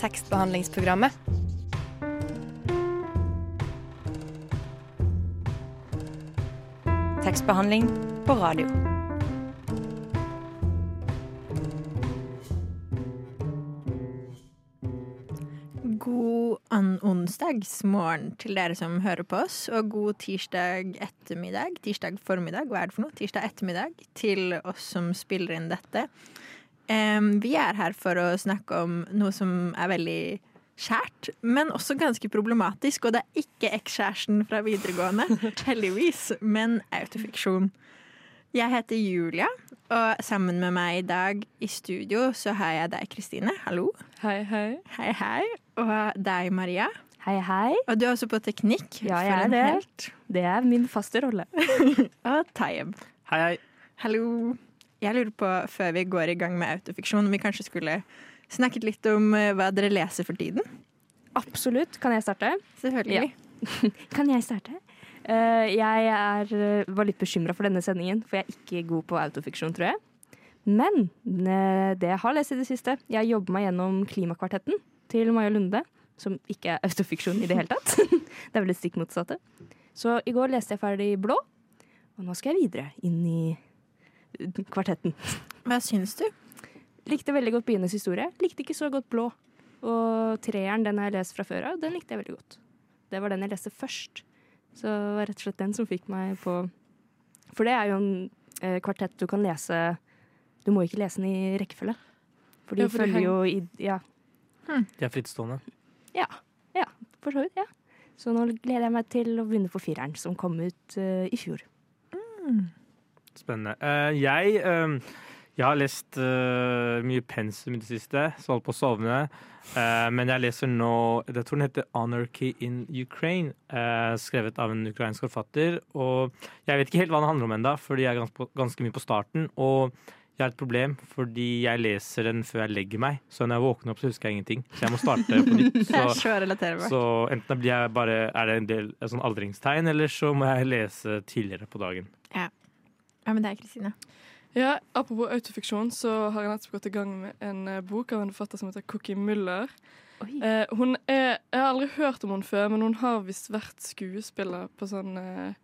tekstbehandlingsprogrammet. Tekstbehandling på radio. God onsdagsmorgen til dere som hører på oss, og god tirsdag ettermiddag, tirsdag formiddag, hva er det for noe? Tirsdag ettermiddag til oss som spiller inn dette. Em, vi er her for å snakke om noe som er veldig kjært, men også ganske problematisk, og det er ikke ekskjæresten fra videregående, heldigvis, men autofiksjon. Jeg heter Julia, og sammen med meg i dag i studio så har jeg deg, Kristine. Hallo. Hei, hei. Hei, hei. Og deg, Maria. Hei, hei. Og du er også på teknikk. Ja, jeg er det. helt. Det er min faste rolle. Og Tayeb. Hei, hei. Hallo. Jeg lurer på, før vi går i gang med autofiksjon, om vi kanskje skulle snakket litt om eh, hva dere leser for tiden? Absolutt. Kan jeg starte? Selvfølgelig. Kan jeg starte? Uh, jeg er, eh, var litt bekymra for denne sendingen, for jeg er ikke god på autofiksjon, tror jeg. Men det jeg har lest i det siste Jeg jobber meg gjennom Klimakvartetten til Maja Lunde, som ikke er autofiksjon i det hele tatt. det er vel det stikk motsatte. Så i går leste jeg ferdig Blå, og nå skal jeg videre inn i kvartetten. Hva syns du? Likte veldig godt Bienes historie. Likte ikke så godt Blå. Og treeren, den har jeg lest fra før av, den likte jeg veldig godt. Det var den jeg leste først. Så det var rett og slett den som fikk meg på For det er jo en eh, kvartett du kan lese Du må ikke lese den i rekkefølge. For de Ja, for følger jo i Ja, De er frittstående. ja, ja, for så vidt. Ja. Så nå gleder jeg meg til å begynne på fireren, som kom ut uh, i fjor. Spennende. Eh, jeg, eh, jeg har lest eh, mye pensum i det siste, så holdt på å sovne. Men jeg leser nå Jeg tror den heter 'Anarchy in Ukraine', skrevet av en ukrainsk forfatter. Og jeg vet ikke helt hva den handler om ennå, fordi jeg er ganske, ganske mye på starten. Og jeg har et problem, fordi jeg leser den før jeg legger meg. Så når jeg våkner opp, så husker jeg ingenting. Så jeg må starte på nytt. Så så enten blir jeg bare, er det en del et sånn aldringstegn, eller så må jeg lese tidligere på dagen. Hva det er Kristine? Ja, apropos autofiksjon, så har jeg nettopp gått i gang med en eh, bok av en forfatter som heter Cookie Muller. Eh, hun er, jeg har aldri hørt om henne før, men hun har visst vært skuespiller på sånn eh,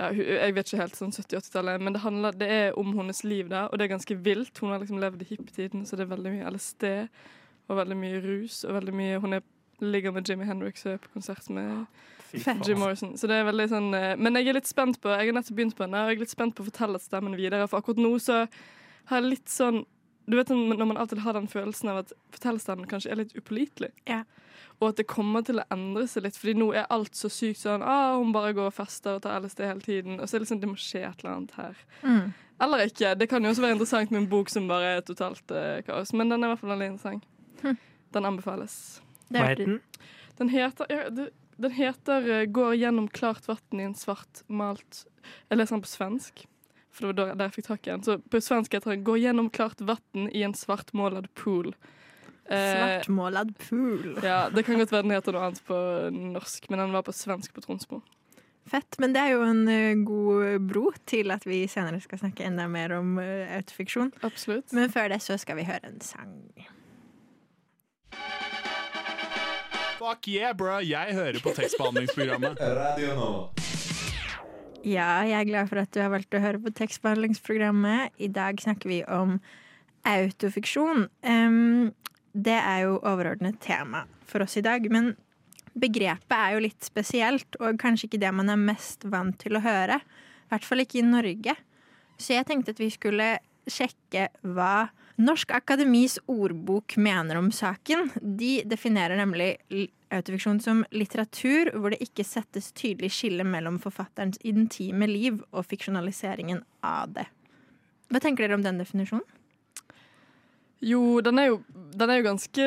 ja, Jeg vet ikke helt, sånn 70-80-tallet, men det, handler, det er om hennes liv der, og det er ganske vilt. Hun har liksom levd i hippietiden, så det er veldig mye LSD og veldig mye rus. og veldig mye, Hun er, ligger med Jimmy Hendrix og er på konsert med Jim Morrison. Så det er veldig sånn eh, Men jeg er litt spent på Jeg har nettopp begynt på henne, og jeg er litt spent på å fortelle stemmen videre. For akkurat nå så har jeg litt sånn Du vet når man alltid har den følelsen av at fortellerstemmen kanskje er litt upålitelig. Ja. Og at det kommer til å endre seg litt, Fordi nå er alt så sykt sånn ah, Hun bare går og fester og tar LSD hele tiden. Og så er det liksom det må skje et eller annet her. Mm. Eller ikke. Det kan jo også være interessant med en bok som bare er totalt eh, kaos. Men den er i hvert fall veldig interessant. Hm. Den anbefales. Det Hva er- heter den? Den heter, ja, det, den heter eh, 'Går gjennom klart vann i en svart malt' Jeg leser den på svensk, for det var der, jeg fikk tak i den. Så på svensk heter den 'Går gjennom klart vann i en svartmålad pool'. Eh, Svartmålad pool. ja, Det kan godt være den heter noe annet på norsk, men den var på svensk på Tronsmo. Fett. Men det er jo en eh, god bro til at vi senere skal snakke enda mer om autofiksjon. Absolutt. Men før det så skal vi høre en sang. Fuck yeah, bro! Jeg hører på tekstbehandlingsprogrammet. Radio nå. Ja, jeg er glad for at du har valgt å høre på tekstbehandlingsprogrammet. I dag snakker vi om autofiksjon. Um, det er jo overordnet tema for oss i dag, men begrepet er jo litt spesielt, og kanskje ikke det man er mest vant til å høre. I hvert fall ikke i Norge. Så jeg tenkte at vi skulle sjekke hva Norsk Akademis ordbok mener om saken. De definerer nemlig autofiksjon som litteratur hvor det ikke settes tydelig skille mellom forfatterens intime liv og fiksjonaliseringen av det. Hva tenker dere om den definisjonen? Jo, den er jo, den er jo ganske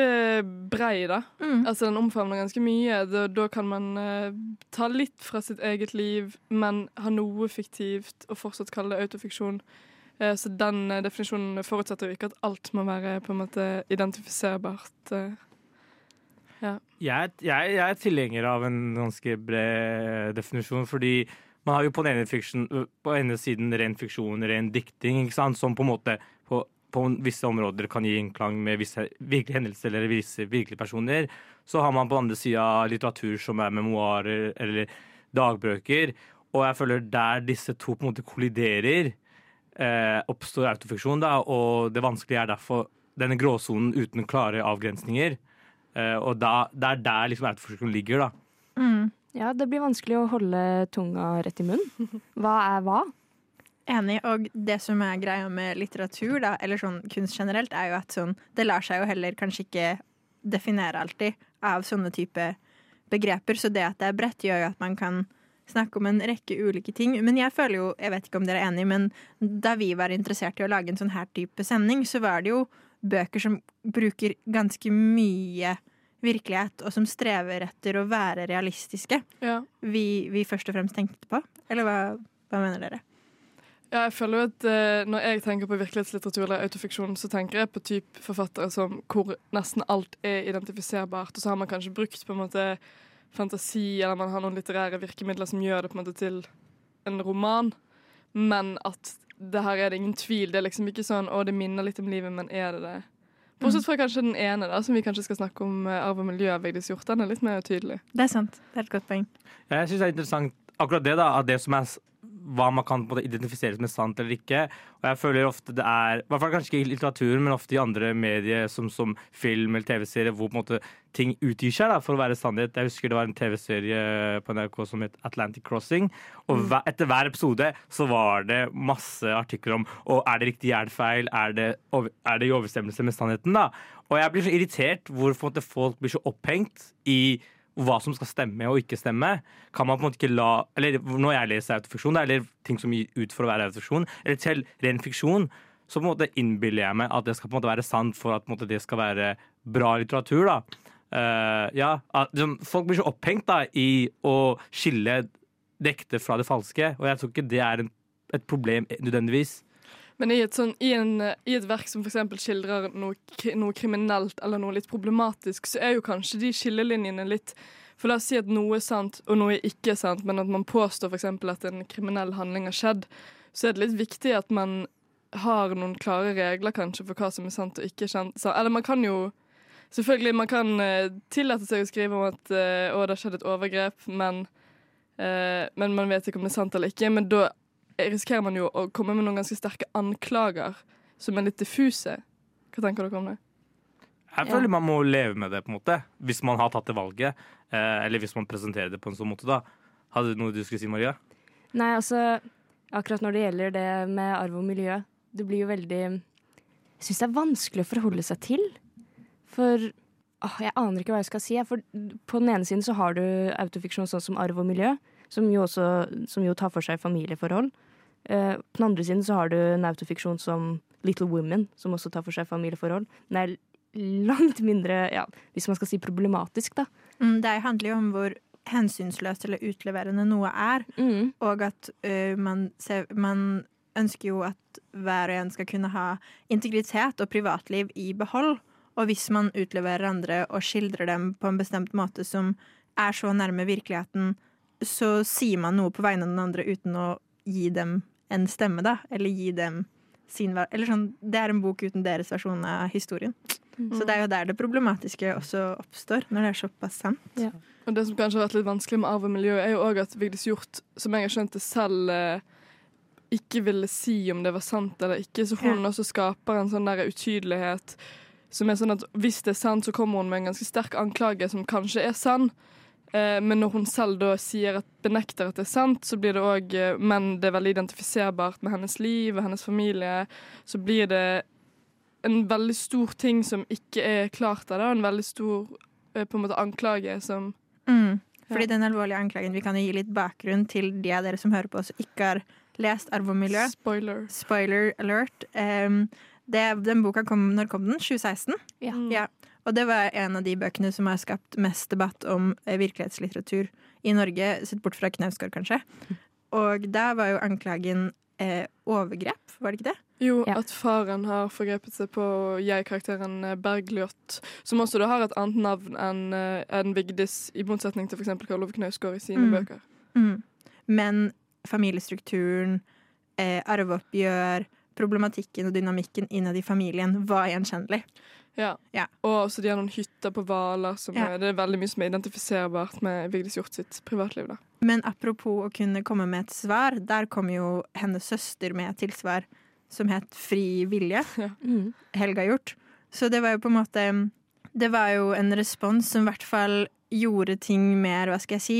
brei, da. Mm. Altså, den omfavner ganske mye. Da, da kan man uh, ta litt fra sitt eget liv, men ha noe fiktivt, og fortsatt kalle det autofiksjon. Eh, så den eh, definisjonen forutsetter jo ikke at alt må være på en måte identifiserbart. eh. Jeg, er- jeg, jeg er tilhenger av en ganske bred definisjon, fordi man har jo på den ene, fiksjon, på ene siden ren fiksjon, ren dikting, ikke sant? som på en måte på, på visse områder kan gi innklang med visse virkelige hendelser eller visse virkelige personer, så har man på den andre sida litteratur som er memoarer eller dagbøker. Og jeg føler der disse to på en måte kolliderer, eh, oppstår autofiksjon. Da, og det vanskelige er derfor denne gråsonen uten klare avgrensninger. Eh, og da, det er der liksom autofiksjon ligger, da. Mm. Ja, det blir vanskelig å holde tunga rett i munnen. Hva er hva? Enig. Og det som er greia med litteratur, da, eller sånn kunst generelt, er jo at sånn, det lar seg jo heller kanskje ikke definere alltid av sånne type begreper. Så det at det er bredt, gjør jo at man kan snakke om en rekke ulike ting. Men jeg føler jo, jeg vet ikke om dere er enige, men da vi var interessert i å lage en sånn her type sending, så var det jo bøker som bruker ganske mye virkelighet, og som strever etter å være realistiske, Ja. vi, vi først og fremst tenkte på. Eller hva, hva mener dere? Ja, jeg føler jo at eh, Når jeg tenker på virkelighetslitteratur eller autofiksjon, så tenker jeg på typ forfattere som hvor nesten alt er identifiserbart, og så har man kanskje brukt på en måte fantasi, eller man har noen litterære virkemidler som gjør det på en måte til en roman, men at det her er det ingen tvil. Det er liksom ikke sånn 'å, det minner litt om livet', men er det det? Bortsett fra kanskje den ene, da, som vi kanskje skal snakke om, eh, arv og miljø Vigdis Hjorth. Er litt mer tydelig. Det er sant. Det er et godt poeng. Jeg syns det er interessant akkurat det, da, at det som er hva man kan på en måte identifisere som er sant eller ikke. Og jeg føler ofte det er, i hvert fall kanskje ikke i litteraturen, men ofte i andre medier som, som film eller TV-serier, hvor måte ting utgir seg da, for å være sannhet. Jeg husker det var en TV-serie på NRK som het Atlantic Crossing. Og hver, etter hver episode så var det masse artikler om og er det riktig gjerdfeil, er det, er det i overensstemmelse med sannheten. da? Og jeg blir så irritert hvor på en måte, folk blir så opphengt i hva som skal stemme og ikke stemme, kan man på en måte ikke la Eller når jeg leser autofiksjon, da, eller ting som gir ut for å være autofiksjon, eller til ren fiksjon, så på en måte innbiller jeg meg at det skal på en måte være sant for at måte, det skal være bra litteratur. da. Uh, ja, at, liksom, Folk blir så opphengt da, i å skille det ekte fra det falske, og jeg tror ikke det er en, et problem nødvendigvis. Men i et, sånn, i, en, i et verk som f.eks. skildrer noe, noe kriminelt eller noe litt problematisk, så er jo kanskje de skillelinjene litt For la oss si at noe er sant og noe ikke er sant, men at man påstår f.eks. at en kriminell handling har skjedd, så er det litt viktig at man har noen klare regler kanskje for hva som er sant og ikke sant. Eller man kan jo Selvfølgelig, man kan uh, tillate seg å skrive om at uh, å, det har skjedd et overgrep, men, uh, men man vet ikke om det er sant eller ikke. Men da risikerer man jo å komme med noen ganske sterke anklager som er litt diffuse. Hva tenker dere om det? Jeg føler man må leve med det, på en måte, hvis man har tatt det valget. Eh, eller hvis man presenterer det på en sånn måte. da. Hadde du noe du skulle si, Maria? Nei, altså Akkurat når det gjelder det med arv og miljø, det blir jo veldig Jeg syns det er vanskelig å forholde seg til. For åh, jeg aner ikke hva jeg skal si. For på den ene siden så har du autofiksjon sånn som arv og miljø, som jo, også, som jo tar for seg familieforhold. Eh, på den andre siden så har du en autofiksjon som Little Women, som også tar for seg familieforhold. Den er langt mindre, ja, hvis man skal si problematisk, da. Mm, det handler jo om hvor hensynsløst eller utleverende noe er, Mm. og at uh, man, ser, man ønsker jo at hver og en skal kunne ha integritet og privatliv i behold. Og hvis man utleverer andre og skildrer dem på en bestemt måte som er så nærme virkeligheten, så sier man noe på vegne av den andre uten å gi dem en stemme, da. Eller gi dem sin Eller sånn, det er en bok uten deres versjon av historien. Så det er jo der det problematiske også oppstår, når det er såpass sant. Og Det som kanskje har vært litt vanskelig med arv og miljø, er jo òg at Vigdis Hjorth, som jeg har skjønt det selv, eh, ikke ville si om det var sant eller ikke. Så hun også skaper en sånn der utydelighet som er sånn at hvis det er sant, så kommer hun med en ganske sterk anklage som kanskje er sann. Eh, men når hun selv da sier at, benekter at det er sant, så blir det òg eh, Men det er veldig identifiserbart med hennes liv og hennes familie. Så blir det en veldig stor ting som ikke er klart av det, og en veldig stor eh, på en måte anklage som Mm. Fordi Ja. den alvorlige anklagen Vi kan jo gi litt bakgrunn til de av dere som hører på som ikke har lest Arv og miljø. Spoiler. Spoiler alert. Um, det, den boka kom, når kom den? 2016? Ja. Mm. Ja. Og det var en av de bøkene som har skapt mest debatt om eh, virkelighetslitteratur i Norge, sett bort fra Knausgård, kanskje. Og da var jo anklagen eh, overgrep, var det ikke det? Jo, Ja. at faren har forgrepet seg på jeg-karakteren eh, Bergljot, som også da har et annet navn enn en Vigdis, i motsetning til f.eks. Karl Ove Knausgård i sine Mm. bøker. Mm. Men familiestrukturen, eh, arveoppgjør, problematikken og dynamikken innad i familien var gjenkjennelig. Ja. Ja. Og også de har noen hytter på Hvaler. Ja. Det er veldig mye som er identifiserbart med Vigdis Hjort sitt privatliv. da. Men apropos å kunne komme med et svar, der kom jo hennes søster med et tilsvar som het Fri vilje. Mm. Helga Hjort. Så det var jo på en måte Det var jo en respons som i hvert fall gjorde ting mer, hva skal jeg si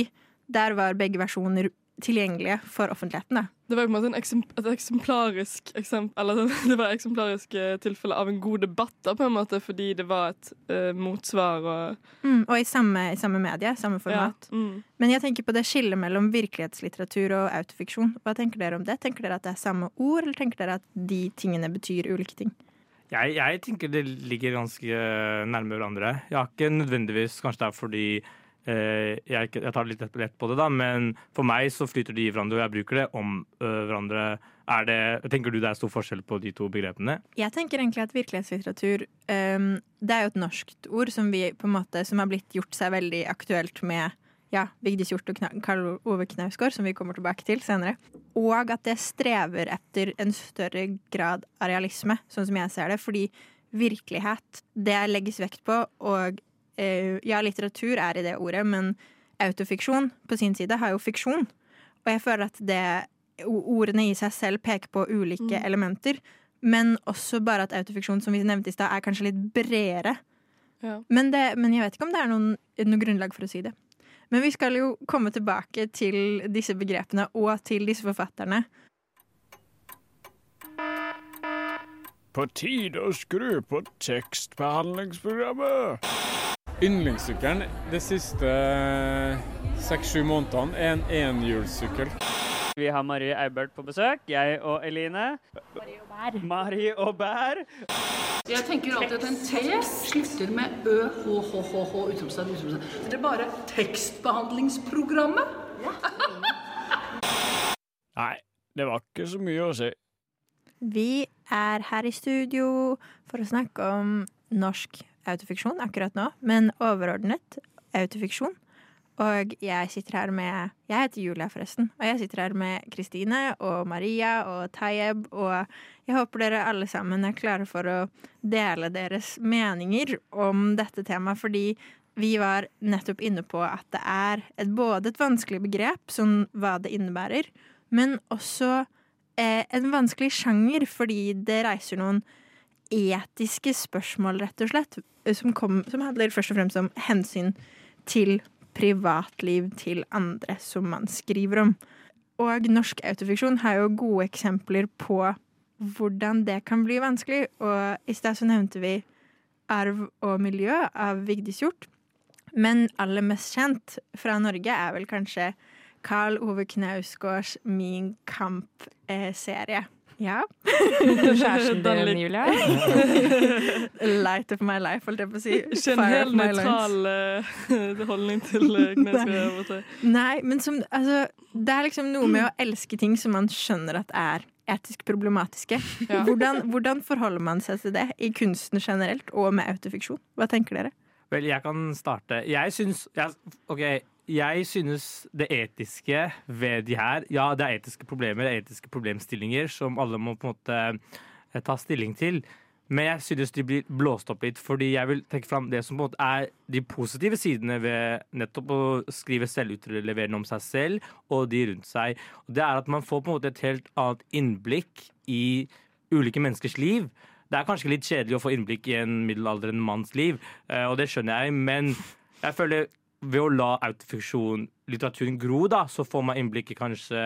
Der var begge versjoner tilgjengelige for offentligheten, da. Det var på en måte en eksem et eksemplarisk eksempel, eller det var et eksemplarisk eh, tilfelle av en god debatt, da, på en måte, fordi det var et uh, motsvar og Mm, og i samme, i samme medie, samme format. Ja, mm. Men jeg tenker på det skillet mellom virkelighetslitteratur og autofiksjon. Hva tenker dere om det? Tenker dere at det er samme ord, eller tenker dere at de tingene betyr ulike ting? Jeg, jeg tenker det ligger ganske nærme hverandre. Jeg har ikke nødvendigvis Kanskje det er fordi jeg, jeg tar litt lett, på det, da, men for meg så flyter de i hverandre, og jeg bruker det om øh, hverandre. Er det, tenker du det er stor forskjell på de to begrepene? Jeg tenker egentlig at virkelighetslitteratur um, Det er jo et norskt ord som, vi, på en måte, som har blitt gjort seg veldig aktuelt med ja, Vigdis Hjorth og Karl Ove Knausgård, som vi kommer tilbake til senere. Og at det strever etter en større grad av realisme, sånn som jeg ser det. Fordi virkelighet, det legges vekt på, og eh, ja, litteratur er i det ordet, men autofiksjon på sin side har jo fiksjon. Og jeg føler at det ordene i seg selv peker på ulike elementer. Men også bare at autofiksjon, som vi nevnte i stad, er kanskje litt bredere. Ja. Men, det, men jeg vet ikke om det er noen, noe grunnlag for å si det. Men vi skal jo komme tilbake til disse begrepene og til disse forfatterne. På tide å skru på tekstbehandlingsprogrammet. Yndlingssykkelen de siste seks-sju månedene er en enhjulssykkel. Vi har Marie Eibert på besøk, jeg og Eline. Marie og Bær. Jeg tenker alltid at en T slutter med ø, h, h, h, h, utropstegn, utropstegn. Det er bare tekstbehandlingsprogrammet. Nei, det var ikke så mye å si. Vi er her i studio for å snakke om norsk autofiksjon akkurat nå, men overordnet autofiksjon. Og jeg sitter her med Jeg heter Julia, forresten. Og jeg sitter her med Kristine og Maria og Tayeb. Og jeg håper dere alle sammen er klare for å dele deres meninger om dette temaet. Fordi vi var nettopp inne på at det er et, både et vanskelig begrep, sånn hva det innebærer, men også eh, en vanskelig sjanger, fordi det reiser noen etiske spørsmål, rett og slett, som, kom, som handler først og fremst om hensyn til privatliv til andre, som man skriver om. Og norsk autofiksjon har jo gode eksempler på hvordan det kan bli vanskelig. Og i sted så nevnte vi Arv og miljø av Vigdis Hjorth. Men aller mest kjent fra Norge er vel kanskje Karl Ove Knausgårds Min kamp-serie. Ja. Kjæresten din, Julia. Light of my life, holdt jeg på å si. Ikke en helt nøytral uh, holdning til uh, Nei, men som, altså, det er liksom noe med å elske ting som man skjønner at er etisk problematiske. Ja. Hvordan, hvordan forholder man seg til det i kunsten generelt, og med autofiksjon? Hva tenker dere? Vel, jeg kan starte. Jeg syns jeg, OK. Jeg synes det etiske ved de her Ja, det er etiske problemer, det er etiske problemstillinger som alle må på en måte eh, ta stilling til. Men jeg synes de blir blåst opp litt, fordi jeg vil trekke fram det som på en måte er de positive sidene ved nettopp å skrive selvutleverende om seg selv og de rundt seg. Og det er at man får på en måte et helt annet innblikk i ulike menneskers liv. Det er kanskje litt kjedelig å få innblikk i en middelaldrende manns liv, eh, og det skjønner jeg, men jeg føler ved å la autofiksjon, litteraturen gro, da, så får man innblikk i kanskje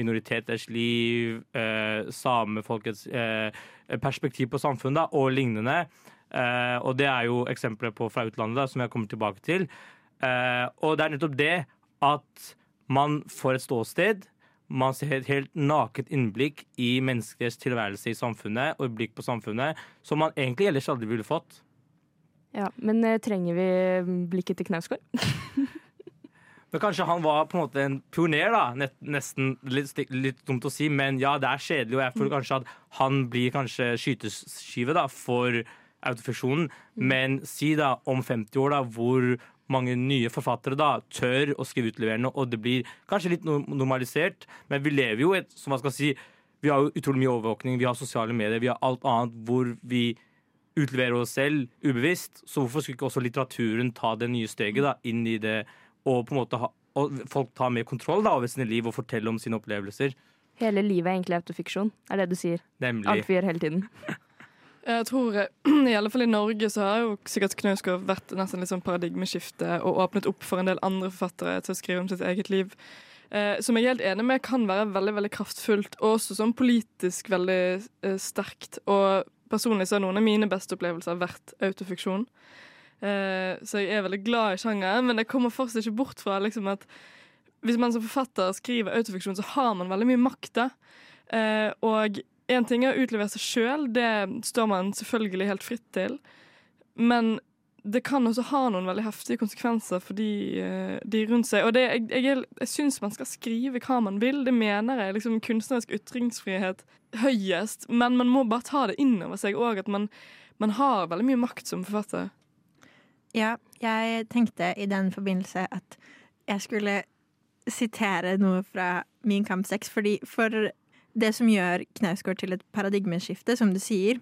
minoriteters liv, eh, samefolkets eh, perspektiv på samfunnet da, og lignende. Eh, og det er jo eksempler på fra utlandet da, som jeg kommer tilbake til. Eh, og det er nettopp det at man får et ståsted. Man ser et helt naket innblikk i menneskers tilværelse i samfunnet og blikk på samfunnet som man egentlig ellers aldri ville fått. Ja, men eh, trenger vi blikket til Knausgård? Men kanskje han var på en måte en pioner, da. Net, nesten litt, litt dumt å si, men ja, det er kjedelig, og jeg føler kanskje at han blir kanskje skyteskive da, for autofiksjonen. Men si da om 50 år da, hvor mange nye forfattere da tør å skrive utleverende, og det blir kanskje litt normalisert, men vi lever jo et, som man skal si, Vi har jo utrolig mye overvåkning, vi har sosiale medier, vi har alt annet hvor vi utleverer oss selv ubevisst. Så hvorfor skulle ikke også litteraturen ta det nye steget da, inn i det, og på en måte ha, og folk tar mer kontroll da, over sine liv og fortelle om sine opplevelser? Hele livet er egentlig autofiksjon, er det du sier. Nemlig. Alt vi gjør hele tiden. Jeg tror, eh, i alle fall i Norge, så har jo sikkert Knausgård vært nesten litt sånn paradigmeskifte og åpnet opp for en del andre forfattere til å skrive om sitt eget liv. Eh, som jeg er helt enig med kan være veldig veldig kraftfullt, og også sånn politisk veldig eh, sterkt. Og personlig så har noen av mine beste opplevelser vært autofiksjon. Eh, så jeg er veldig glad i sjangeren, men jeg kommer fortsatt ikke bort fra liksom, at hvis man som forfatter skriver autofiksjon, så har man veldig mye makt. da. Eh, og én ting er å utlevere seg sjøl, det står man selvfølgelig helt fritt til. Men det kan også ha noen veldig heftige konsekvenser for de, eh, de rundt seg. Og det, jeg, jeg, jeg syns man skal skrive hva man vil. Det mener jeg. liksom Kunstnerisk ytringsfrihet høyest. Men man må bare ta det inn over seg òg, at man, man har veldig mye makt som forfatter. Ja, jeg tenkte i den forbindelse at jeg skulle sitere noe fra Min kamp 6, fordi for det som gjør Knausgård til et paradigmeskifte, som du sier,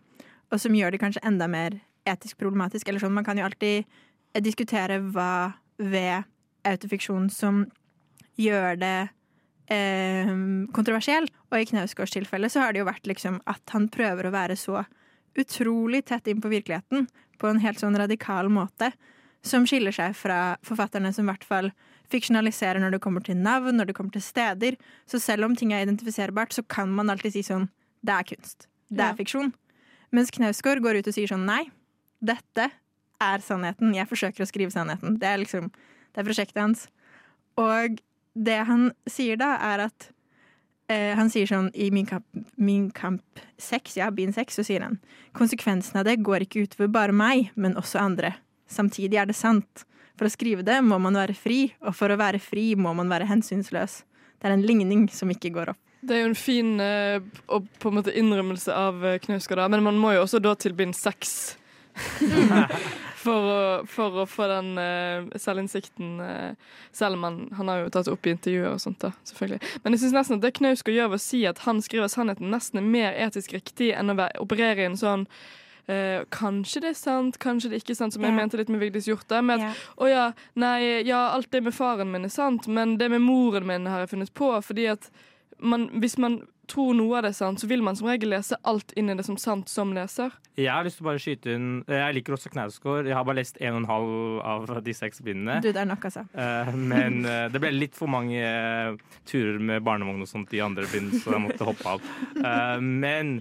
og som gjør det kanskje enda mer etisk problematisk, eller sånn, man kan jo alltid diskutere hva ved autofiksjon som gjør det eh, kontroversiell. Og i Knausgårds tilfelle så har det jo vært liksom at han prøver å være så utrolig tett inn på virkeligheten på en helt sånn radikal måte, som skiller seg fra forfatterne som i hvert fall fiksjonaliserer når det kommer til navn, når det kommer til steder. Så selv om ting er identifiserbart, så kan man alltid si sånn Det er kunst. Det er Ja. fiksjon. Mens Knausgård går ut og sier sånn Nei, dette er sannheten. Jeg forsøker å skrive sannheten. Det er liksom Det er prosjektet hans. Og det han sier da, er at eh, Han sier sånn i Min kamp, min kamp 6, ja, bin 6, så sier han konsekvensen av det går ikke utover bare meg, men også andre. Samtidig er det sant. For å skrive det må man være fri, og for å være fri må man være hensynsløs. Det er en ligning som ikke går opp. Det er jo en fin eh, og på en måte innrømmelse av uh, Knausgård, men man må jo også da til bind seks. for, å, for å få den uh, selvinnsikten, uh, selv om han, han har jo tatt opp i intervjuer og sånt. da, selvfølgelig. Men jeg synes nesten at det Knausgård gjør ved å si at han skriver sannheten, nesten er mer etisk riktig enn å være, operere i en sånn Uh, kanskje det er sant, kanskje det er ikke er sant, som jeg mente litt med Vigdis Hjorte. Med at Ja. å ja, nei, ja, alt det med faren min er sant, men det med moren min har jeg funnet på. Fordi at man, hvis man tror noe av det er sant, så vil man som regel lese alt inn i det som sant som leser. Jeg har lyst til å bare skyte inn Jeg liker også Knausgård. Jeg har bare lest en og en halv av de seks bindene. Du, det er nok, altså. Eh, men eh, det ble litt for mange eh, turer med barnevogn og sånt i andre bind, så jeg måtte hoppe av. Eh, men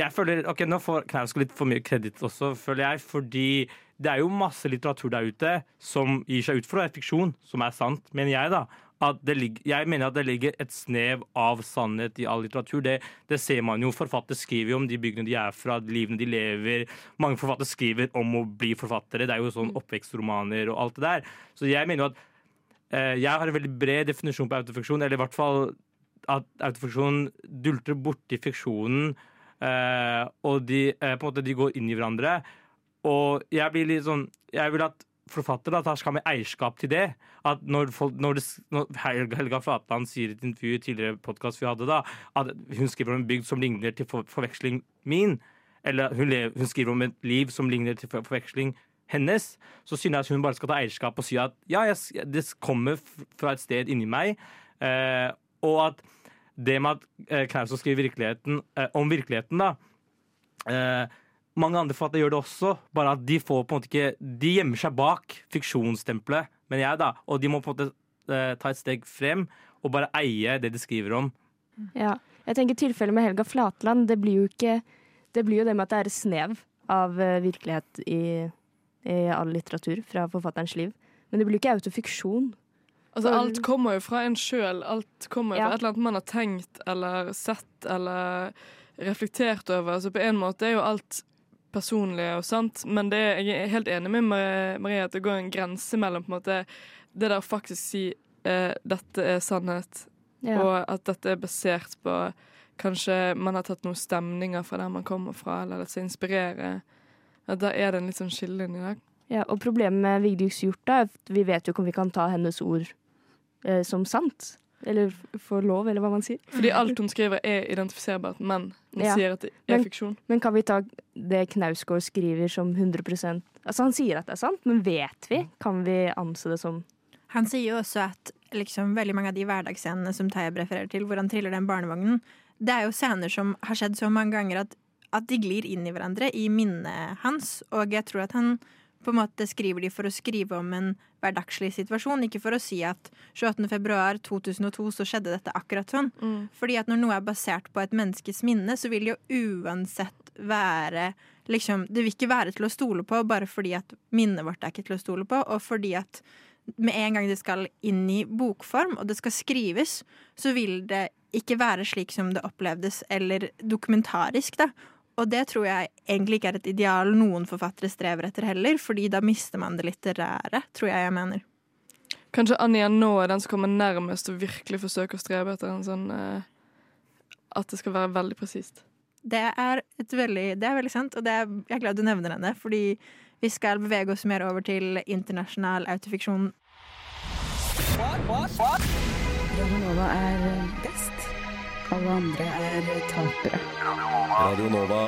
jeg føler Ok, nå får Knausgård litt for mye kreditt også, føler jeg, fordi det er jo masse litteratur der ute som gir seg ut for å være fiksjon, som er sant, mener jeg, da. Ligger, jeg mener at det ligger et snev av sannhet i all litteratur. Det, det ser man jo. Forfattere skriver jo om de byggene de er fra, de livene de lever. Mange forfattere skriver om å bli forfattere. Det er jo sånn oppvekstromaner og alt det der. Så jeg mener jo at eh, jeg har en veldig bred definisjon på autofiksjon, eller i hvert fall at autofiksjon dulter borti fiksjonen, eh, og de, eh, på en måte, de går inn i hverandre. Og jeg blir litt sånn Jeg vil at forfattere da, skal ha med eierskap til det. At når, folk, når, det, når Helga Flatland sier i et intervju i tidligere podkast vi hadde, da, at hun skriver om en bygd som ligner til for, forveksling min, eller hun, lever, hun skriver om et liv som ligner til for, forveksling hennes, så synes jeg at hun bare skal ta eierskap og si at ja, jeg, det kommer fra et sted inni meg, eh, og at det med at eh, Knausgård skriver virkeligheten, eh, om virkeligheten, da eh, mange andre forfattere gjør det også, bare at de får på en måte ikke De gjemmer seg bak fiksjonsstempelet, men jeg, da. Og de må på en måte eh, ta et steg frem og bare eie det de skriver om. Ja. Jeg tenker Tilfellet med Helga Flatland, det blir jo ikke Det blir jo det med at det er et snev av eh, virkelighet i, i all litteratur fra forfatterens liv. Men det blir jo ikke autofiksjon. Altså, alt kommer jo fra en sjøl. Alt kommer jo Ja. fra et eller annet man har tenkt eller sett eller reflektert over. Så på en måte er jo alt personlig og sant, men det, jeg er helt enig med Marie, at det går en grense mellom på en måte, det der å faktisk si eh, dette er sannhet, Ja. og at dette er basert på Kanskje man har tatt noen stemninger fra der man kommer fra, eller latt seg inspirere. At da er det en litt sånn skillelinje der. Ja, og problemet med Vigdis Hjorth er at vi vet jo ikke om vi kan ta hennes ord eh, som sant. Eller får lov, eller hva man sier. Fordi alt hun skriver er identifiserbart, men hun Ja. sier at det er Men- fiksjon. Men kan vi ta det Knausgård skriver som 100% Altså Han sier at det er sant, men vet vi? Kan vi anse det som Han sier jo også at liksom, veldig mange av de hverdagsscenene som Tayeb refererer til, hvor han triller den barnevognen, det er jo scener som har skjedd så mange ganger at, at de glir inn i hverandre i minnet hans. Og jeg tror at han på en måte skriver de for å skrive om en hverdagslig situasjon, ikke for å si at 28. februar 2002 så skjedde dette akkurat sånn. Mm. Fordi at når noe er basert på et menneskes minne, så vil det jo uansett være liksom, Det vil ikke være til å stole på bare fordi at minnet vårt er ikke til å stole på, og fordi at med en gang det skal inn i bokform, og det skal skrives, så vil det ikke være slik som det opplevdes, eller dokumentarisk, da. Og det tror jeg egentlig ikke er et ideal noen forfattere strever etter heller, fordi da mister man det litterære, tror jeg jeg mener. Kanskje Anja nå er den som kommer nærmest å virkelig forsøke å strebe etter en sånn eh, At det skal være veldig presist. Det er, et veldig, det er veldig sant, og det er, jeg er glad du nevner henne, fordi vi skal bevege oss mer over til internasjonal autofiksjon. Radionova er best. Alle andre er tapere. Radio Nova.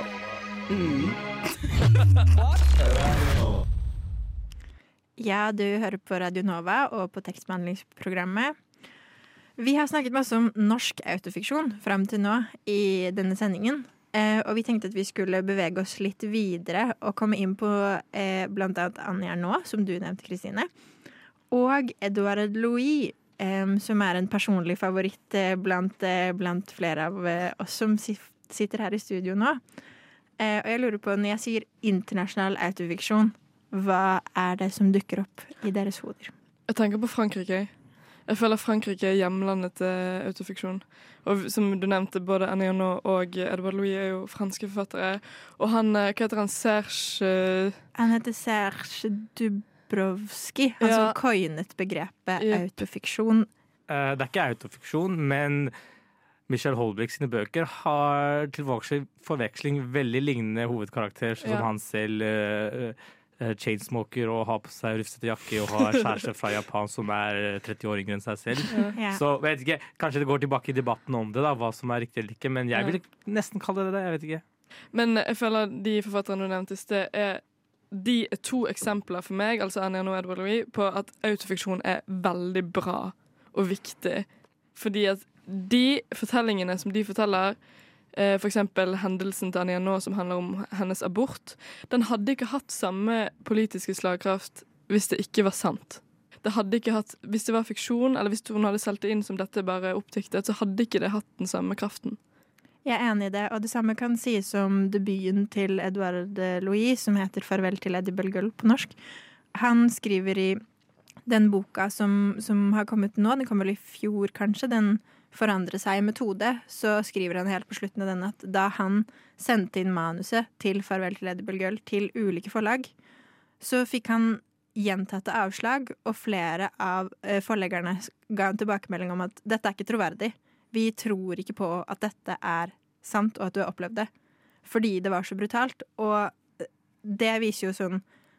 Ja, du hører på Radio Nova og på tekstbehandlingsprogrammet. Vi har snakket masse om norsk autofiksjon fram til nå i denne sendingen. Eh, og vi tenkte at vi skulle bevege oss litt videre og komme inn på eh, annet Anja nå, som du nevnte, Kristine. Og Edouard Louis, som er en personlig favoritt eh, blant, eh, blant flere av eh, oss som sitter her i studio nå. Og jeg lurer på, når jeg sier internasjonal autofiksjon, hva er det som dukker opp i deres hoder? Jeg tenker på Frankrike. Jeg føler Frankrike er hjemlandet til autofiksjon. Og som du nevnte, både Annie og Edvard Louis er jo franske forfattere. Og han, hva heter han, Serge Han heter Serge Dubrovski, han Ja. som coinet begrepet yep. autofiksjon. Uh, det er ikke autofiksjon, men Michel Holbeck sine bøker har til forveksling veldig lignende hovedkarakter, som Ja. han selv eh, chainsmoker og har på seg rufsete jakke og har kjæreste fra Japan som er eh, 30 år yngre enn seg selv. Ja. Så vet ikke, Kanskje det går tilbake i debatten om det, da, hva som er riktig eller ikke, men jeg vil nesten kalle det det. jeg vet ikke. Men jeg føler de forfatterne du nevnte i sted, er de er to eksempler for meg, altså Arnaud og Edward Louis, på at autofiksjon er veldig bra og viktig. Fordi at de fortellingene som de forteller, eh, for eksempel hendelsen til Annie Arnaud som handler om hennes abort, den hadde ikke hatt samme politiske slagkraft hvis det ikke var sant. Det hadde ikke hatt, Hvis det var fiksjon, eller hvis hun hadde solgt det inn som dette bare oppdiktet, så hadde ikke det hatt den samme kraften. Jeg er enig i det, og det samme kan sies om debuten til Edouard Louis, som heter 'Farvel til Edible Girl' på norsk. Han skriver i den boka som, som har kommet nå, den kom vel i fjor kanskje, den forandrer seg i metode, så skriver han helt på slutten av denne at da han sendte inn manuset til 'Farvel til Edible Girl' til ulike forlag, så fikk han gjentatte avslag, og flere av eh, forleggerne ga en tilbakemelding om at dette er ikke troverdig. Vi tror ikke på at dette er sant, og at du har opplevd det. Fordi det var så brutalt. Og det viser jo sånn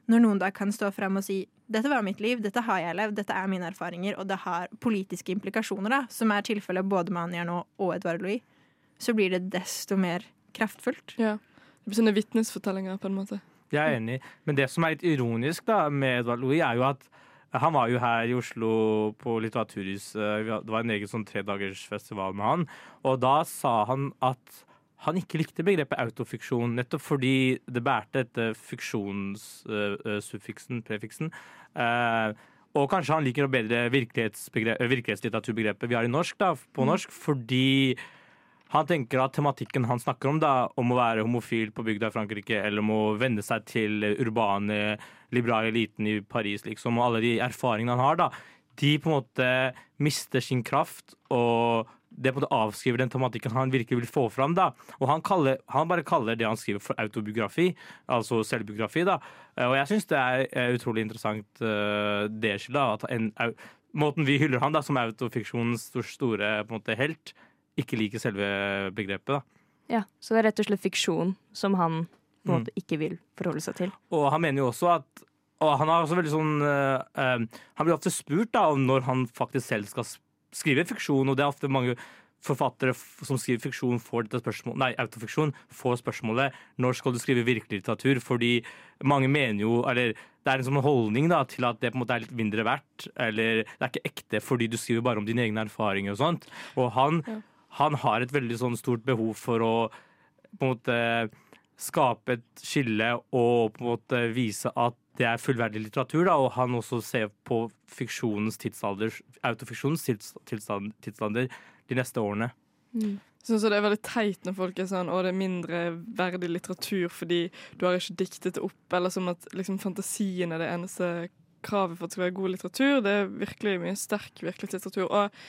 Når noen da kan stå frem og si dette var mitt liv, dette har jeg levd, dette er mine erfaringer, og det har politiske implikasjoner, da, som er tilfellet både med Anja nå og Edvard Louis, så blir det desto mer kraftfullt. Ja. Det blir sånne vitnesfortellinger, på en måte. Jeg er enig. Men det som er litt ironisk da med Edvard Louis, er jo at han var jo her i Oslo på Litteraturhus. eh, Det var en egen sånn tredagersfestival med han. Og da sa han at han ikke likte begrepet autofiksjon, nettopp fordi det bærte dette fiksjonssuffiksen, prefiksen. Eh, og kanskje han liker å bedre eh, virkelighetslitteraturbegrepet vi har i norsk, da, på norsk, fordi han tenker at tematikken han snakker om, da, om å være homofil på bygda i Frankrike, eller om å venne seg til urbane, liberale eliten i Paris, liksom, og alle de erfaringene han har, da, de på en måte mister sin kraft, og det på en måte avskriver den tematikken han virkelig vil få fram. da. Og han, kaller, han bare kaller det han skriver for autobiografi, altså selvbiografi. da. Eh, Og jeg syns det er eh, utrolig interessant uh, det skillet, måten vi hyller han da, som autofiksjonens store på en måte, helt, ikke liker selve begrepet. da. Ja, Så det er rett og slett fiksjon som han på en Mm. måte ikke vil forholde seg til. Og han mener jo også at og han har også veldig sånn eh, Han blir ofte spurt da om når han faktisk selv skal skrive fiksjon, og det er ofte mange forfattere som skriver fiksjon, får dette spørsmålet, nei, autofiksjon, får spørsmålet når skal du skrive virkelig litteratur? Fordi mange mener jo, eller det er en sånn holdning da, til at det på en måte er litt mindre verdt, eller det er ikke ekte fordi du skriver bare om dine egne erfaringer og sånt. Og han, han har et veldig sånn stort behov for å på en måte skape et skille og på en måte vise at det er fullverdig litteratur, da, og han også ser på fiksjonens tidsalder, autofiksjonens tids, tilstand, tidsalder de neste årene. Jeg synes det er veldig teit når folk er sånn å det er mindre verdig litteratur fordi du har ikke diktet det opp, eller som at liksom, fantasien er det eneste kravet for at det skal være god litteratur. Det er virkelig mye sterk virkelighetslitteratur. Og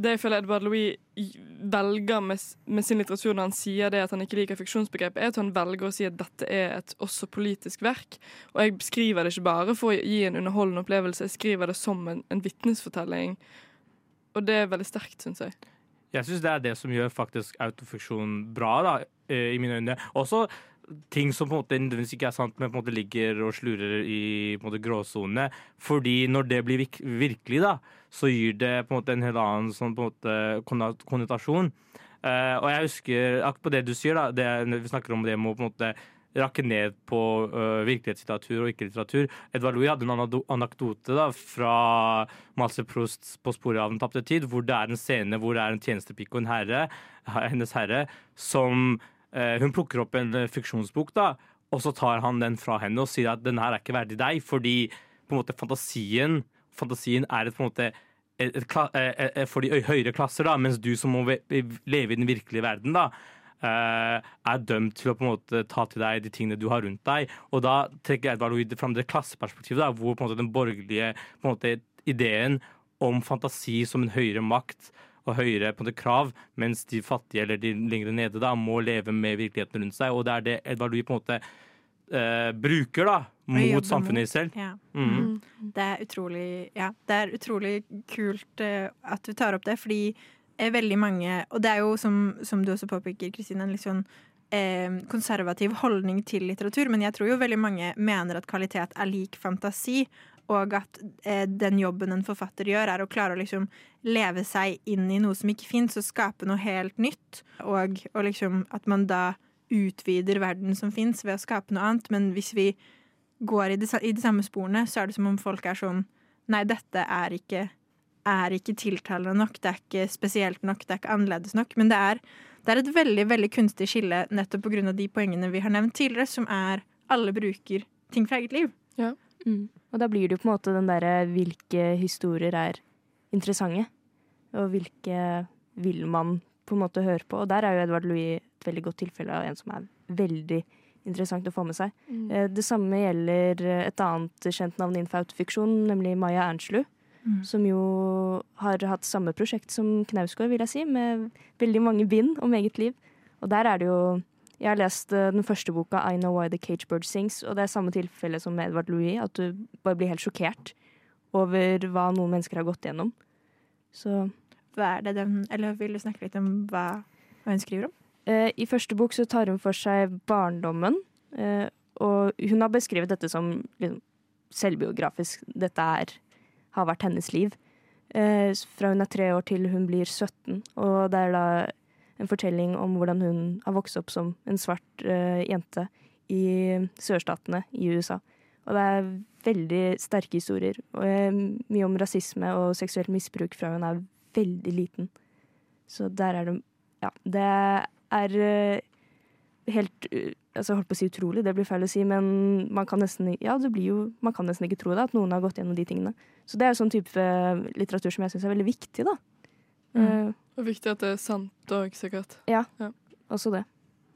det jeg føler Edvard Louis velger med, med sin litteratur når han sier det at han ikke liker fiksjonsbegrepet, er at han velger å si at dette er et også politisk verk. Og jeg skriver det ikke bare for å gi en underholdende opplevelse, jeg skriver det som en, en vitnesfortelling. Og det er veldig sterkt, syns jeg. Jeg syns det er det som gjør faktisk autofiksjon bra, da, eh, i mine øyne. Også ting som på en måte nødvendigvis ikke er sant, men på en måte ligger og slurer i på en måte gråsonene. Fordi når det blir virkelig, da, så gir det på en måte en helt annen sånn på en måte konnotasjon. Uh, og jeg husker akkurat på det du sier, da, det, vi snakker om det med å på en måte rakke ned på uh, virkelighetslitteratur og ikke-litteratur. Edvard Louis hadde en anekdote da, fra Malse Proust på sporet av Den tapte tid, hvor det er en scene hvor det er en tjenestepike og en herre, hennes herre, som Hun plukker opp en eh, fiksjonsbok, da, og så tar han den fra henne og sier at den her er ikke verdig deg, fordi på en måte fantasien Fantasien er et, på en måte eh, eh, for de øy- høyere klasser, da, mens du som må leve i den virkelige verden, da, eh, er dømt til å på en måte ta til deg de tingene du har rundt deg. Og da trekker Edvard Louis fram det klasseperspektivet, da, hvor på en måte den borgerlige på en måte, ideen om fantasi som en høyere makt og høyere på det krav, mens de fattige eller de lenger nede da, må leve med virkeligheten rundt seg. Og det er det Edvard Louis på en måte eh, bruker da, mot samfunnet mot. selv. Ja. Mhm. Det er utrolig Ja, det er utrolig kult eh, at du tar opp det, fordi eh, veldig mange Og det er jo, som, som du også påpeker, Kristine, en litt sånn eh, konservativ holdning til litteratur, men jeg tror jo veldig mange mener at kvalitet er lik fantasi, og at eh, den jobben en forfatter gjør, er å klare å liksom leve seg inn i noe som ikke fins, og skape noe helt nytt, og, og liksom at man da utvider verden som fins ved å skape noe annet, men hvis vi går i de, i de samme sporene, så er det som om folk er sånn Nei, dette er ikke, er ikke tiltalende nok, det er ikke spesielt nok, det er ikke annerledes nok. Men det er, det er et veldig veldig kunstig skille nettopp pga. de poengene vi har nevnt tidligere, som er alle bruker ting fra eget liv. Mm. Og da blir det jo på en måte den derre hvilke historier er interessante, og hvilke vil man på en måte høre på. Og der er jo Edvard Louis et veldig godt tilfelle av en som er veldig interessant å få med seg. Mm. Eh, Det samme gjelder eh, et annet kjent navn innenfor autofiksjon, nemlig Maya Ernstlu. Mm. Som jo har hatt samme prosjekt som Knausgård, vil jeg si, med veldig mange bind om eget liv. Og der er det jo Jeg har lest eh, den første boka, I Know Why The Cage Bird Sings, og det er samme tilfelle som med Edvard Louis, at du bare blir helt sjokkert over hva noen mennesker har gått gjennom. Så Hva er det den Eller vil du snakke litt om hva, hva hun skriver om? Eh, I første bok så tar hun for seg barndommen, eh, og hun har beskrevet dette som liksom, selvbiografisk. Dette er, har vært hennes liv. Eh, fra hun er tre år til hun blir 17, og det er da en fortelling om hvordan hun har vokst opp som en svart uh, jente i sørstatene i USA. Og det er veldig sterke historier. Og eh, mye om rasisme og seksuelt misbruk fra hun er veldig liten. Så der er det Ja, det er uh, helt uh, altså holdt på å si utrolig, det blir feil å si, men man kan nesten, ja, det blir jo, man kan nesten ikke tro det, at noen har gått gjennom de tingene. Så det er jo sånn type litteratur som jeg syns er veldig viktig, da. Eh, Og viktig at det er sant òg, sikkert. ja, Ja. også det.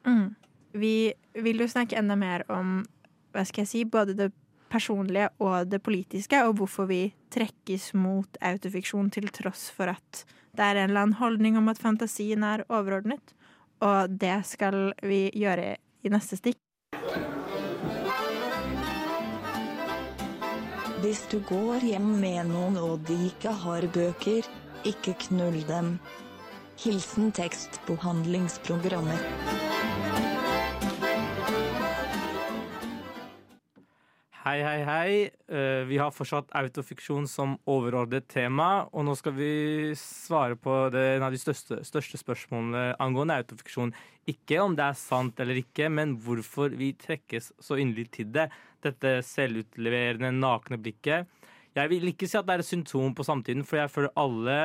Mm. Vi vil jo snakke enda mer om hva skal jeg si, både det personlige og det politiske, og hvorfor vi trekkes mot autofiksjon til tross for at det er en eller annen holdning om at fantasien er overordnet. Og det skal vi gjøre i neste stikk. Hvis du går hjem med noen og de ikke har bøker, ikke knull dem. Hilsen tekstbehandlingsprogrammer. Hei, hei, hei. Eh, vi har fortsatt autofiksjon som overordnet tema, og nå skal vi svare på det, en av de største, største spørsmålene angående autofiksjon. Ikke om det er sant eller ikke, men hvorfor vi trekkes så inderlig til det. Dette selvutleverende, nakne blikket. Jeg vil ikke si at det er et symptom på samtiden, for jeg føler alle,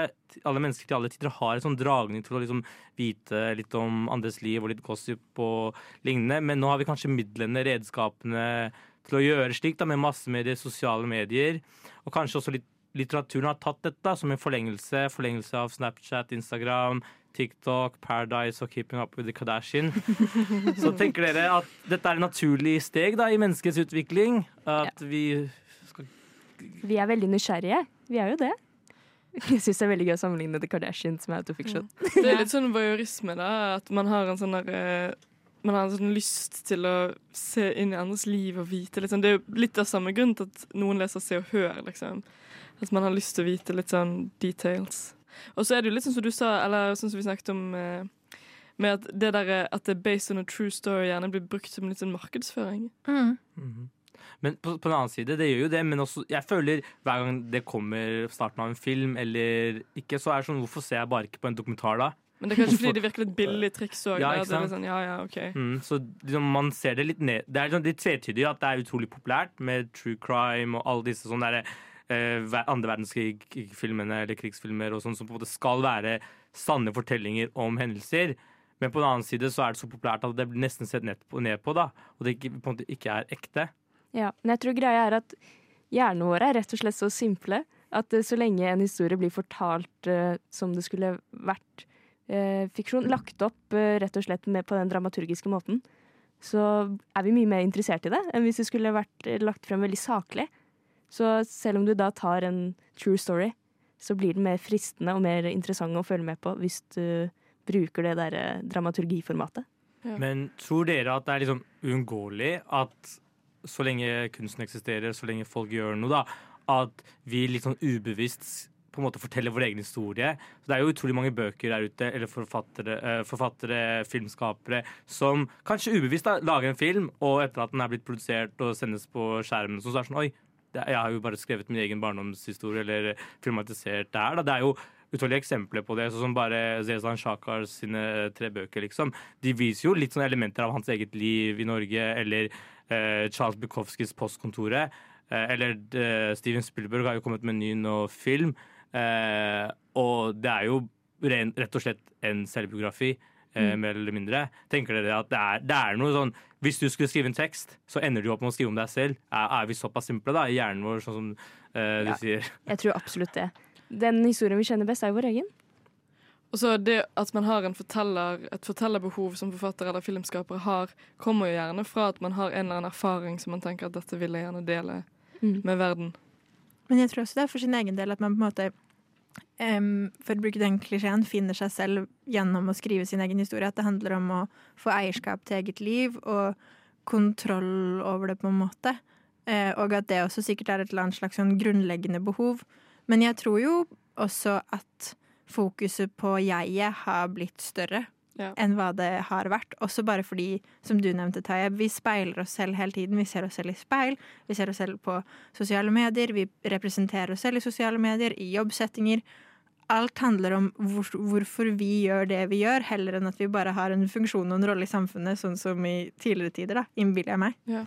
alle mennesker til alle tider har en sånn dragning til å liksom vite litt om andres liv og litt gossip og lignende. Men nå har vi kanskje midlene, redskapene til å gjøre slikt, med massemedier, sosiale medier. Og kanskje også litt litteraturen har tatt dette som en forlengelse. Forlengelse av Snapchat, Instagram, TikTok, Paradise og Keeping Up with the Kardashian. Så tenker dere at dette er et naturlig steg da, i menneskets utvikling? At vi Vi er veldig nysgjerrige. Vi er jo det. Jeg syns det er veldig gøy å sammenligne The Kardashians med autofiksjon. Det er litt sånn voyeurisme, da. At man har en sånn der eh, man har en sånn lyst til å se inn i andres liv og vite litt sånn. Det er jo litt av samme grunn til at noen leser Se og Hør, liksom. At man har lyst til å vite litt sånn details. Og så er det jo litt sånn som du sa, eller sånn som vi snakket om eh, med at det der, eh, at det er based on a true story gjerne blir brukt som litt sånn markedsføring. Mhm. Men på, på den annen side, det gjør jo det, men også, jeg føler hver gang det kommer starten av en film eller ikke, så er det sånn Hvorfor ser jeg bare ikke på en dokumentar da? Men det er kanskje fordi det virker litt billig triks òg. Ja, sånn, ja, ja, OK. Mm, så liksom, man ser det litt ned Det er sånn, litt tvetydig at det er utrolig populært med true crime og alle disse sånne der, eh, andre verdenskrig-filmene eller krigsfilmer og sånn som på en måte skal være sanne fortellinger om hendelser. Men på den annen side så er det så populært at det blir nesten sett ned på, ned på da, og det ikke, på en måte ikke er ekte. Ja, men jeg tror greia er at hjernene våre er rett og slett så simple at eh, så lenge en historie blir fortalt uh, som det skulle vært uh, fiksjon, lagt opp uh, rett og slett på den dramaturgiske måten, så er vi mye mer interessert i det enn hvis det skulle vært lagt frem veldig saklig. Så selv om du da tar en true story, så blir den mer fristende og mer interessant å følge med på hvis du bruker det der dramaturgiformatet. dramaturgiformatet. Men tror dere at det er liksom uunngåelig at så lenge kunsten eksisterer, så lenge folk gjør noe, da, at vi litt sånn ubevisst på en måte forteller vår egen historie. Så Det er jo utrolig mange bøker der ute, eller forfattere, eh, forfattere filmskapere, som kanskje ubevisst da, lager en film, og etter at den er blitt produsert og sendes på skjermen, så er det sånn Oi, jeg har jo bare skrevet min egen barndomshistorie, eller filmatisert det her. Da. Det er jo utallige eksempler på det, sånn som bare Zezan Shakar sine tre bøker, liksom. De viser jo litt sånne elementer av hans eget liv i Norge, eller eh, Charles Bukowskis Postkontoret. Eh, eller eh, Steven Spielberg har jo kommet med en ny nå film. Eh, og det er jo rett og slett en selvbiografi, eh, Mm. mer eller mindre. Tenker dere at det er, det er noe sånn Hvis du skulle skrive en tekst, så ender du opp med å skrive om deg selv. Er, er vi såpass simple da, i hjernen vår, sånn som eh, du Ja. sier? Jeg tror absolutt det. Den historien vi kjenner best, er jo vår egen. Og så det at man har en forteller, et fortellerbehov som forfatter eller filmskapere har, kommer jo gjerne fra at man har en eller annen erfaring som man tenker at dette vil jeg gjerne dele Mm. med verden. Men jeg tror også det er for sin egen del at man på en måte Um, for å bruke den klisjeen, finner seg selv gjennom å skrive sin egen historie. At det handler om å få eierskap til eget liv og kontroll over det, på en måte. Uh, og at det også sikkert er et eller annet slags sånn grunnleggende behov. Men jeg tror jo også at fokuset på jeget har blitt større Ja. enn hva det har vært. Også bare fordi, som du nevnte, Taye, vi speiler oss selv hele tiden. Vi ser oss selv i speil, vi ser oss selv på sosiale medier, vi representerer oss selv i sosiale medier, i jobbsettinger. Alt handler om hvor, hvorfor vi gjør det vi gjør, heller enn at vi bare har en funksjon og en rolle i samfunnet, sånn som i tidligere tider, da, innbiller jeg meg. Ja.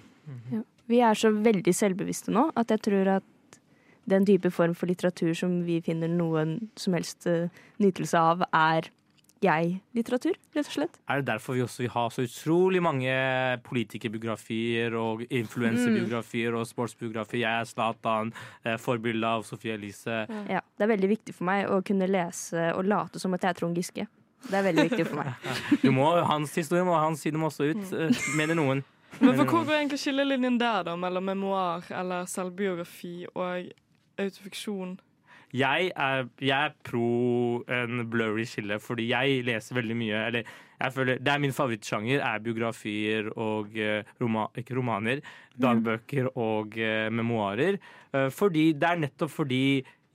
Vi er så veldig selvbevisste nå at jeg tror at den type form for litteratur som vi finner noen som helst eh, nytelse av, er jeg-litteratur, rett og slett. Er det derfor vi også vil ha så utrolig mange politikerbiografier og influenserbiografier og sportsbiografier? Jeg er Zlatan, eh, forbilde av Sofie Elise. Ja, det er veldig viktig for meg å kunne lese og late som at jeg er Trond Giske. Det er veldig viktig for meg. Du må, hans historie må hans side må også ut, eh, mener noen. Men for hvor går egentlig skillelinjen der, da, mellom memoar eller selvbiografi og autofiksjon? Jeg er, jeg er pro en blurry skille, fordi jeg leser veldig mye. Eller jeg føler, det er min favorittsjanger er biografier og eh, roma, ikke romaner. Dagbøker og eh, memoarer. Eh, fordi, det er nettopp fordi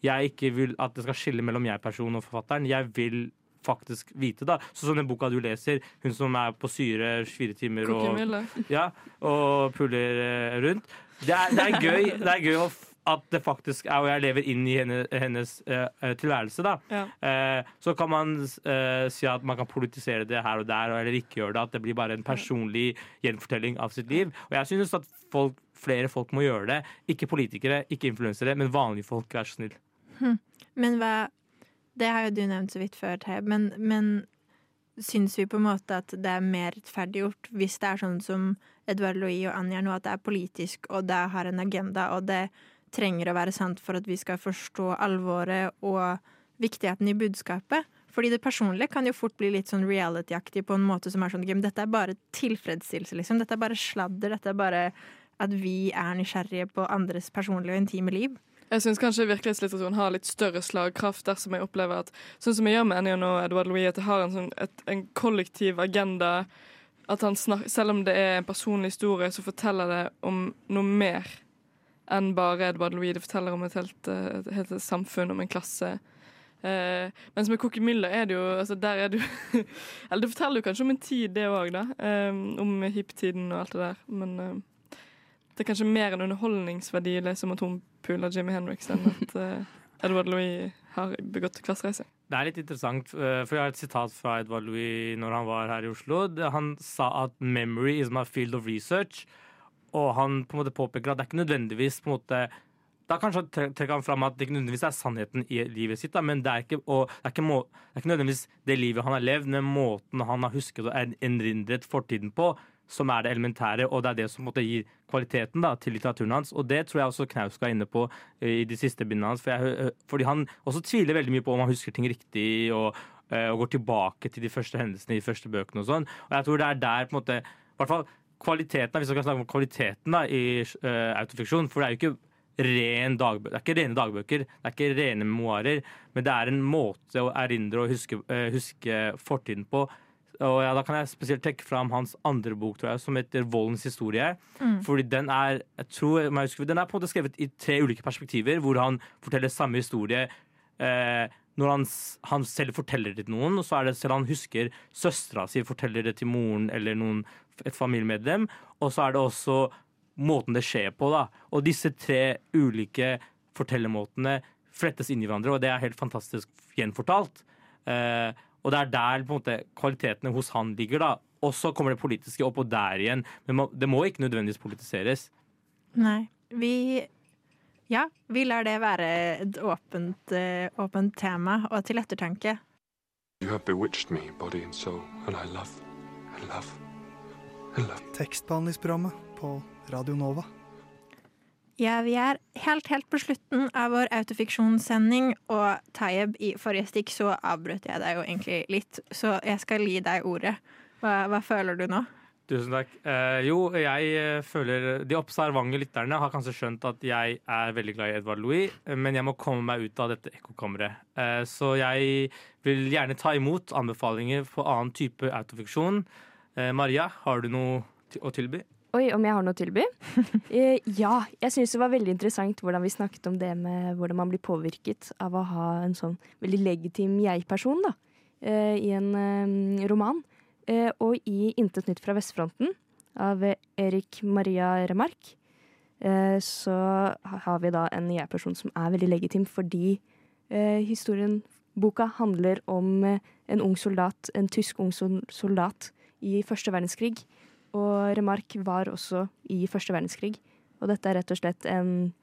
jeg ikke vil at det skal skille mellom jeg-personen og forfatteren. Jeg vil faktisk vite. da. Sånn som den boka du leser, hun som er på syre fire timer og, ja, og puler rundt. Det er, det er gøy, det er gøy å at det faktisk er, og jeg lever inn i henne, hennes eh, eh, tilværelse, da. Ja. Uh, så kan man uh, si at man kan politisere det her og der, eller ikke gjøre det. At det blir bare en personlig gjenfortelling av sitt liv. Og jeg synes at folk, flere folk må gjøre det. Ikke politikere, ikke influensere, men vanlige folk, vær så snill. Hm. Men hva Det har jo du nevnt så vidt før, Thea, men, men syns vi på en måte at det er mer rettferdiggjort hvis det er sånn som Edvard Louis og Anja nå, at det er politisk, og det har en agenda, og det trenger å være sant for at vi skal forstå alvoret og viktigheten i budskapet? Fordi det personlige kan jo fort bli litt sånn reality-aktig på en måte som er sånn men Dette er bare tilfredsstillelse, liksom. Dette er bare sladder. Dette er bare at vi er nysgjerrige på andres personlige og intime liv. Jeg syns kanskje virkelighetslitteraturen har litt større slagkraft dersom jeg opplever at Sånn som jeg gjør med Enion og Edward Louis, at det har en, sånn, et, en kollektiv agenda. At han snak, Selv om det er en personlig historie, så forteller det om noe mer enn bare Edvard Louis. Det forteller om et helt, eh, et helt samfunn, om en klasse. Eh, mens med Cookie Miller er det jo altså Der er det jo Eller det forteller jo kanskje om en tid, det òg, da. Eh, om hipptiden og alt det der. Men eh, det er kanskje mer en underholdningsverdi å lese om at hun puler Jimmy Henriks enn at Edvard Edward Louis har begått klassereise. Det er litt interessant, eh, for jeg har et sitat fra Edvard Louis når han var her i Oslo. Han sa at 'memory is my field of research', og han på en måte påpeker at det er ikke nødvendigvis på en måte da kanskje trekker han fram at det ikke nødvendigvis er sannheten i livet sitt, da, men det er, ikke, det, er ikke må, det er ikke nødvendigvis det livet han har levd, men måten han har husket og er- erindret fortiden på, som er det elementære, og det er det som måte gir kvaliteten da, til litteraturen hans. Og det tror jeg også Knausgård er inne på eh, i de siste bindene hans, for jeg, fordi han også tviler veldig mye på om han husker ting riktig, og, eh, og går tilbake til de første hendelsene i de første bøkene og sånn. Og jeg tror det er der på en måte, i hvert fall kvaliteten, hvis vi skal snakke om kvaliteten da, i uh, autofiksjon, for det er jo ikke ren dagbø det er ikke rene dagbøker, det er ikke rene memoarer, men det er en måte å erindre og huske, eh, huske fortiden på. Og ja, Da kan jeg spesielt trekke fram hans andre bok, tror jeg, som heter 'Voldens historie'. Mm. Fordi den er jeg tror, jeg husker, den er på en måte skrevet i tre ulike perspektiver, hvor han forteller samme historie eh, når han, han selv forteller det til noen, og så er det selv han husker søstera si forteller det til moren eller noen, et familiemedlem, og så er det også måten det skjer på. da. Og disse tre ulike fortellermåtene flettes inn i hverandre, og det er helt fantastisk gjenfortalt. Eh, og det er der på en måte, kvalitetene hos han ligger. da. Og så kommer det politiske opp, og der igjen. Men det må ikke nødvendigvis politiseres. Nei. Vi Ja, vi lar det være et åpent, eh, åpent tema og til ettertanke. You have bewitched me, body and soul, and I love, I love, I. Tekstbehandlingsprogrammet på Radio Nova. Ja, vi er helt, helt på slutten av vår autofiksjonssending, og Tayeb, i forrige stikk så avbrøt jeg deg jo egentlig litt, så jeg skal gi deg ordet. Hva, hva føler du nå? Tusen takk. Eh, jo, jeg eh, føler De observante lytterne har kanskje skjønt at jeg er veldig glad i Edvard Louis, men jeg må komme meg ut av dette ekkokammeret. Eh, så jeg vil gjerne ta imot anbefalinger på annen type autofiksjon. Eh, Maria, har du noe å tilby? Oi, om jeg har noe å tilby? Eh, ja. Jeg syns det var veldig interessant hvordan vi snakket om det med hvordan man blir påvirket av å ha en sånn veldig legitim jeg-person da, eh, i en eh, roman. Eh, og i 'Intet nytt fra vestfronten' av Erik Maria Remarque eh, så har vi da en jeg-person som er veldig legitim fordi eh, historien, boka, handler om en ung soldat, en tysk ung soldat i første verdenskrig. Og Remarque var også i første verdenskrig. Og dette er rett og slett en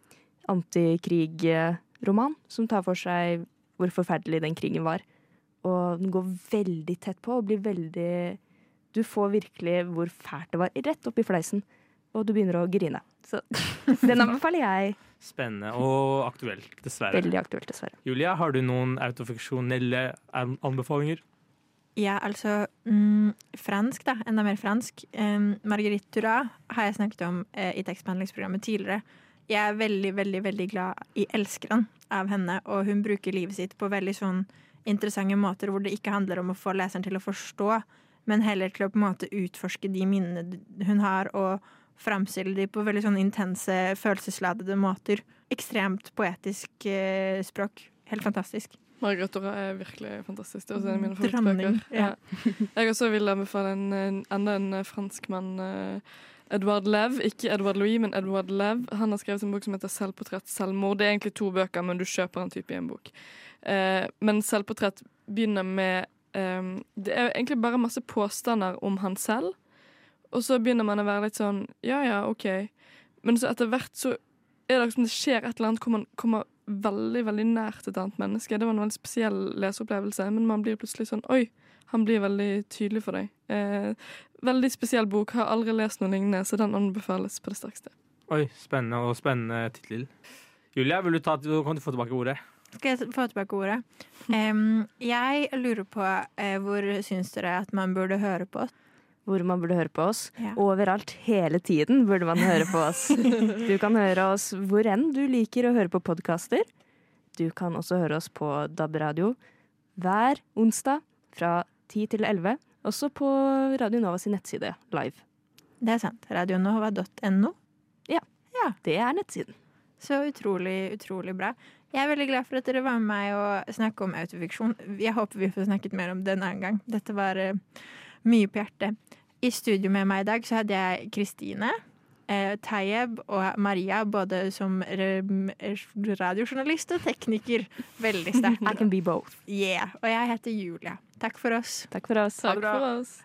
antikrigroman som tar for seg hvor forferdelig den krigen var. Og den går veldig tett på og blir veldig Du får virkelig hvor fælt det var, rett opp i fleisen. Og du begynner å grine. Så den anbefaler jeg. Spennende og aktuelt, dessverre. Veldig aktuelt, dessverre. Julia, har du noen autofiksjonelle anbefalinger? Ja, altså mm, fransk, da. Enda mer fransk. Um, Marguerite Duras har jeg snakket om uh, i tekstbehandlingsprogrammet tidligere. Jeg er veldig, veldig veldig glad i 'Elskeren' av henne, og hun bruker livet sitt på veldig sånn interessante måter hvor det ikke handler om å få leseren til å forstå, men heller til å på en måte utforske de minnene hun har, og framstille de på veldig sånn intense, følelsesladede måter. Ekstremt poetisk uh, språk. Helt fantastisk. Margaret Dora er virkelig fantastisk. Det er også en av mine favorittbøker. Ja. Jeg også vil anbefale en, en, enda en eh, franskmann. Edward Edouard Lev, ikke Edouard Louis, men Edouard Lev. Han har skrevet en bok som heter 'Selvportrett selvmord'. Det er egentlig to bøker, men du kjøper en type i en bok. Eh, men 'Selvportrett' begynner med eh, Det er egentlig bare masse påstander om han selv. Og så begynner man å være litt sånn Ja ja, OK. Men så etter hvert så er det liksom det skjer et eller annet hvor man kommer veldig veldig nært et annet menneske. Det var en veldig spesiell leseopplevelse, men man blir plutselig sånn Oi, han blir veldig tydelig for deg. Eh, veldig spesiell bok. Har aldri lest noe lignende, så den anbefales på det sterkeste. Oi, spennende og spennende tittel. Julia, vil du ta, kan du få tilbake ordet? Skal jeg få tilbake ordet? Um, jeg lurer på uh, hvor syns dere at man burde høre på oss? Hvor man burde høre på oss. Ja. Overalt, hele tiden, burde man høre på oss. Du kan høre oss hvor enn du liker å høre på podkaster. Du kan også høre oss på DAB Radio hver onsdag fra 10 til 11. Også på Radio Nova sin nettside live. Det er sant. Radionova.no. Ja, Ja. det er nettsiden. Så utrolig, utrolig bra. Jeg er veldig glad for at dere var med meg og snakke om autofiksjon. Jeg håper vi får snakket mer om det en annen gang. Dette var eh, mye på hjertet. I studio med meg i dag så hadde jeg Kristine, eh, Tayeb og Maria, både som radiojournalist og tekniker. Veldig sterkt. I can be both. Yeah. Og jeg heter Julia. Takk for oss. Takk for oss. Takk for oss.